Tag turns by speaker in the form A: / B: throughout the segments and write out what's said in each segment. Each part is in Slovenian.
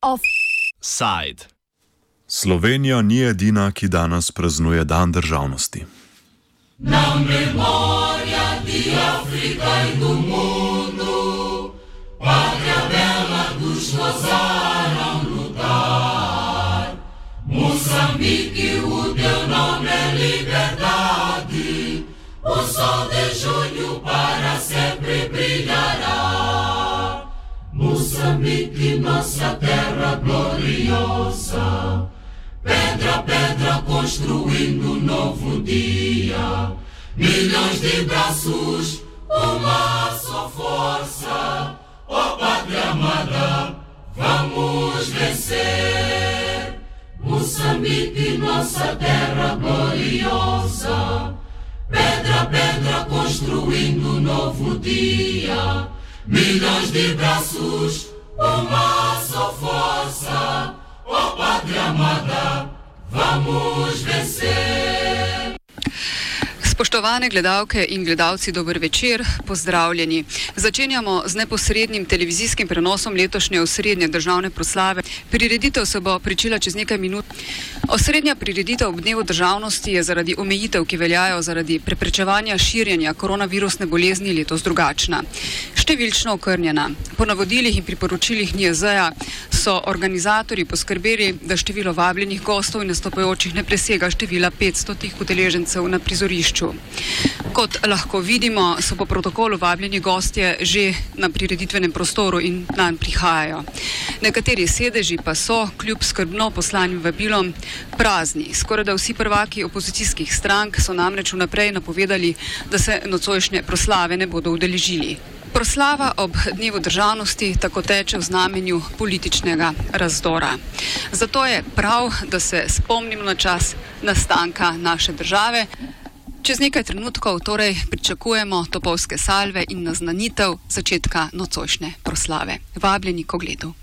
A: Offside.
B: Slovenija ni edina, ki danes praznuje Dan državnosti.
C: Moçambique, nossa terra gloriosa, pedra a pedra construindo um novo dia. Milhões de braços, uma só força. Ó oh, pátria amada, vamos vencer. Moçambique, nossa terra gloriosa. Pedra a pedra construindo um novo dia. Milhões de braços, uma só força. Ó oh, pátria amada, vamos vencer.
D: Spoštovane gledalke in gledalci, dober večer, pozdravljeni. Začenjamo z neposrednim televizijskim prenosom letošnje osrednje državne proslave. Prireditev se bo pričela čez nekaj minut. Osrednja prireditev ob dnevu državnosti je zaradi omejitev, ki veljajo zaradi preprečevanja širjenja koronavirusne bolezni letos drugačna. Številčno okrnjena. Po navodilih in priporočilih NIJZ-a so organizatori poskrbeli, da število vabljenih gostov in nastopajočih ne presega števila 500 udeležencev na prizorišču. Kot lahko vidimo, so po protokolu vabljeni gostje že na prireditvenem prostoru in nam prihajajo. Nekateri sedeži pa so, kljub skrbno poslanim vabilom, prazni. Skoraj da vsi prvaki opozicijskih strank so namreč vnaprej napovedali, da se nocojšnje proslave ne bodo udeležili. Proslava ob dnevu državnosti tako teče v znamenju političnega razdora. Zato je prav, da se spomnimo na čas nastanka naše države. Čez nekaj trenutkov torej pričakujemo topovske salve in naznanitev začetka nocojšnje proslave. Vabljeni k ogledu.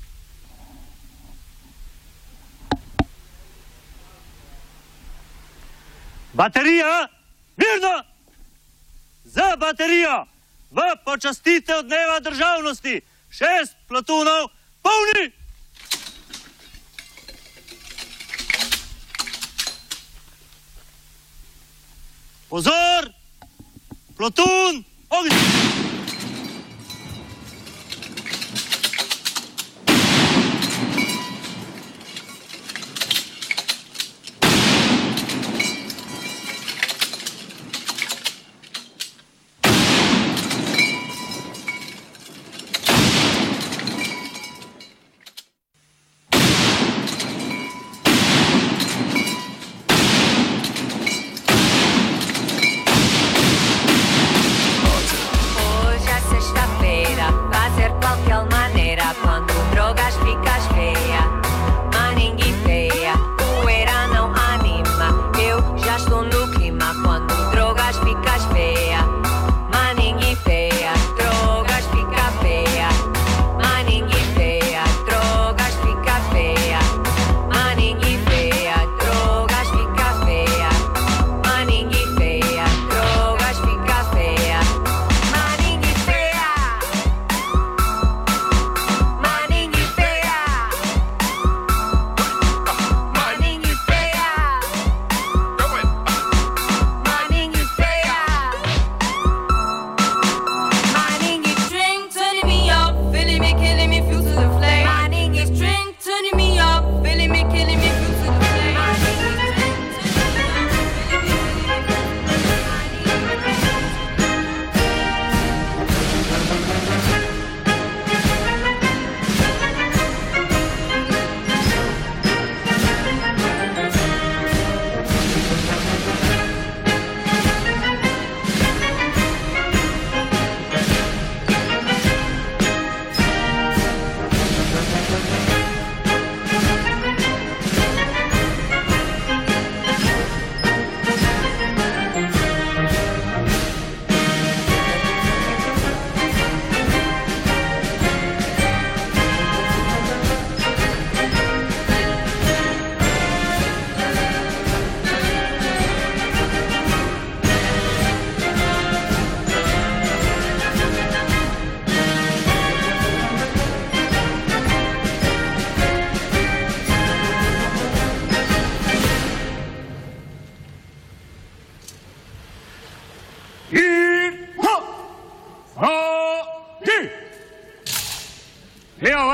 E: Baterija, mirno! Za baterijo! v počastitev dneva državnosti, šest platunov, polni. Pozor! Plotun! Ognj!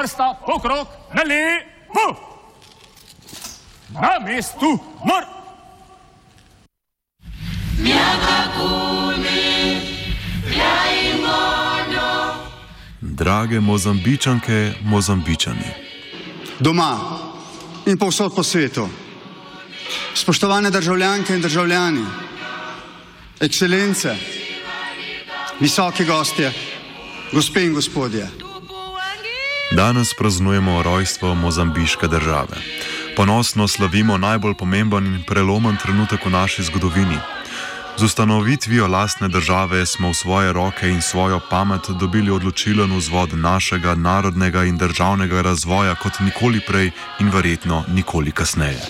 F: Vrsta pokrok na levo. Na mestu mor.
B: Drage mozambičanke, mozambičani.
G: Doma in povsod po svetu. Spoštovane državljanke in državljani, ekscelence, visoki gostje, gospe in gospodje.
B: Danes praznujemo rojstvo mozambiške države. Ponosno slavimo najbolj pomemben in prelomen trenutek v naši zgodovini. Z ustanovitvijo lastne države smo v svoje roke in svojo pamet dobili odločilen vzvod našega narodnega in državnega razvoja kot nikoli prej in verjetno nikoli kasneje.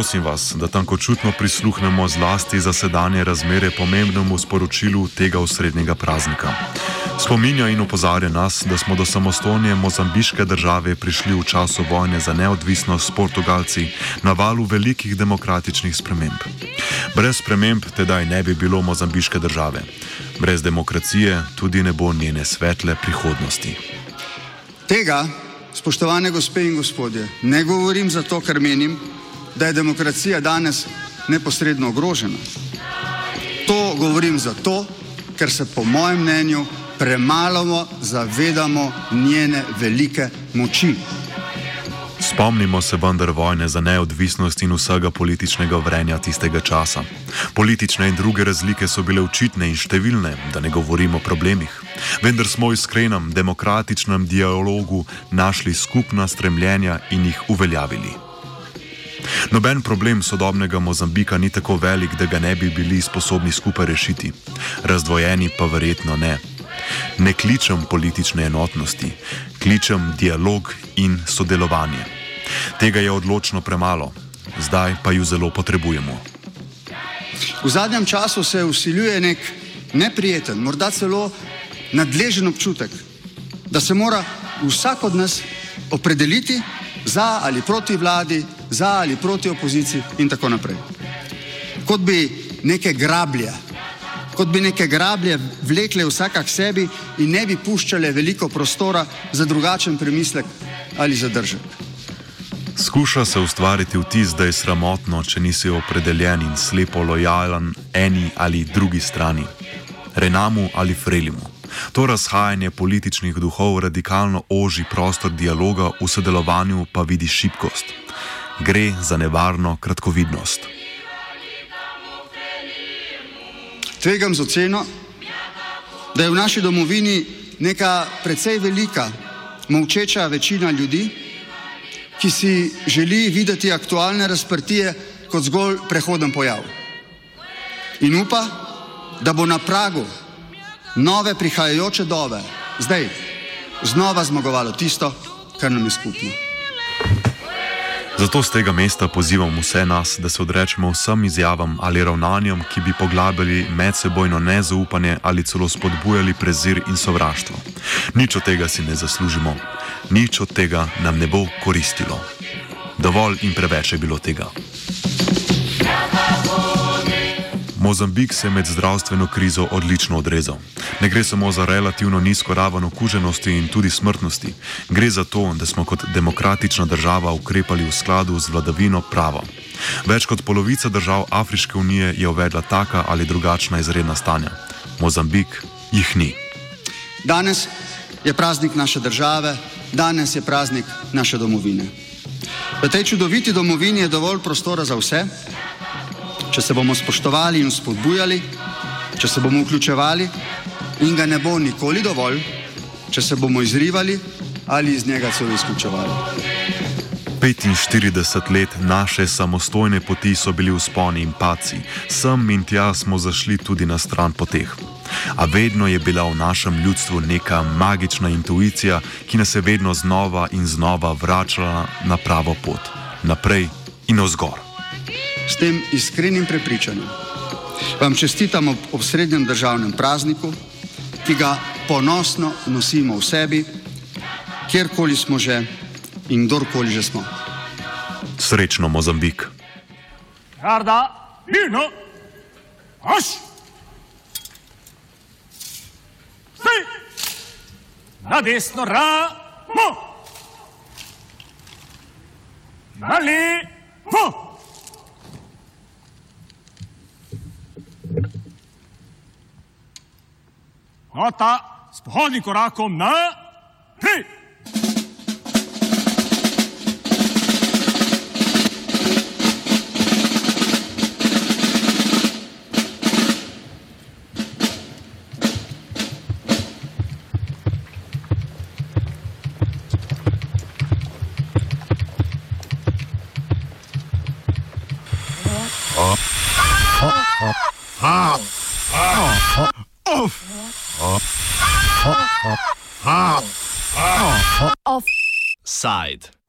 B: Prosim vas, da tankočutno prisluhnemo zlasti za sedanje razmere pomembnemu sporočilu tega osrednjega praznika. Spominja in opozarja nas, da smo do samostojne mozambiške države prišli v času vojne za neodvisnost s Portugalci na valu velikih demokratičnih sprememb. Brez sprememb tedaj ne bi bilo mozambiške države. Brez demokracije tudi ne bo njene svetle prihodnosti.
G: Tega, spoštovane gospe in gospodje, ne govorim zato, ker menim, da je demokracija danes neposredno ogrožena. To govorim zato, ker se po mojem mnenju premalo zavedamo njene velike moči.
B: Spomnimo se vendar vojne za neodvisnost in vsega političnega vrenja tistega časa. Politične in druge razlike so bile očitne in številne, da ne govorimo o problemih. Vendar smo v iskrenem, demokratičnem dialogu našli skupna stremljenja in jih uveljavili. Noben problem sodobnega Mozambika ni tako velik, da ga ne bi bili sposobni skupaj rešiti. Razdvojeni pa verjetno ne. Ne kličem politične enotnosti, kličem dialog in sodelovanje. Tega je odločno premalo, zdaj pa ju zelo potrebujemo.
G: V zadnjem času se usiljuje nek neprijeten, morda celo nadležen občutek, da se mora vsak od nas opredeliti za ali proti vladi, za ali proti opoziciji in tako naprej. Kot bi neke grablje kot bi neke grablje vlekle vsaka k sebi in ne bi puščale veliko prostora za drugačen premislek ali zadržek.
B: Skuša se ustvariti vtis, da je sramotno, če nisi opredeljen in slepo lojalen eni ali drugi strani, Renamu ali Frelimu. To razhajanje političnih duhov radikalno oži prostor dialoga, v sodelovanju pa vidi šibkost. Gre za nevarno kratkovidnost.
G: tvegam z oceno, da je v naši domovini neka precej velika, molčeča večina ljudi, ki si želi videti aktualne razprtije kot zgolj prehoden pojav. In upa, da bo na pragu nove prihajajoče dobe zdaj znova zmagovalo tisto, kar nam je skupno.
B: Zato z tega mesta pozivam vse nas, da se odrečemo vsem izjavam ali ravnanjem, ki bi poglabljali medsebojno nezaupanje ali celo spodbujali prezir in sovraštvo. Nič od tega si ne zaslužimo, nič od tega nam ne bo koristilo. Dovolj in preveč je bilo tega. Mozambik se je med zdravstveno krizo odlično odrezal. Ne gre samo za relativno nizko raven okuženosti in tudi smrtnosti, gre za to, da smo kot demokratična država ukrepali v skladu z vladavino prava. Več kot polovica držav Afriške unije je uvedla taka ali drugačna izredna stanja. Mozambik jih ni.
G: Danes je praznik naše države, danes je praznik naše domovine. V tej čudoviti domovini je dovolj prostora za vse, če se bomo spoštovali in spodbujali, če se bomo vključevali in ga ne bo nikoli dovolj, če se bomo izrivali ali iz njega celo izključevali.
B: 45 let naše samostojne poti so bili vzponi in paci, sem in tja smo zašli tudi na stran poteh. A vedno je bila v našem ljudstvu neka magična intuicija, ki nas je vedno znova in znova vračala na pravo pot, naprej in navzgor.
G: S tem iskrenim prepričanjem vam čestitamo ob srednjem državnem prazniku, ki ga ponosno nosimo v sebi, kjerkoli smo že in kdorkoli že smo.
B: Srečno, Mozambik.
F: Garda, mirno, aš! Stay! Na desno, ra, mo. Na levo. Nota s pohodnim korakom na
A: Side.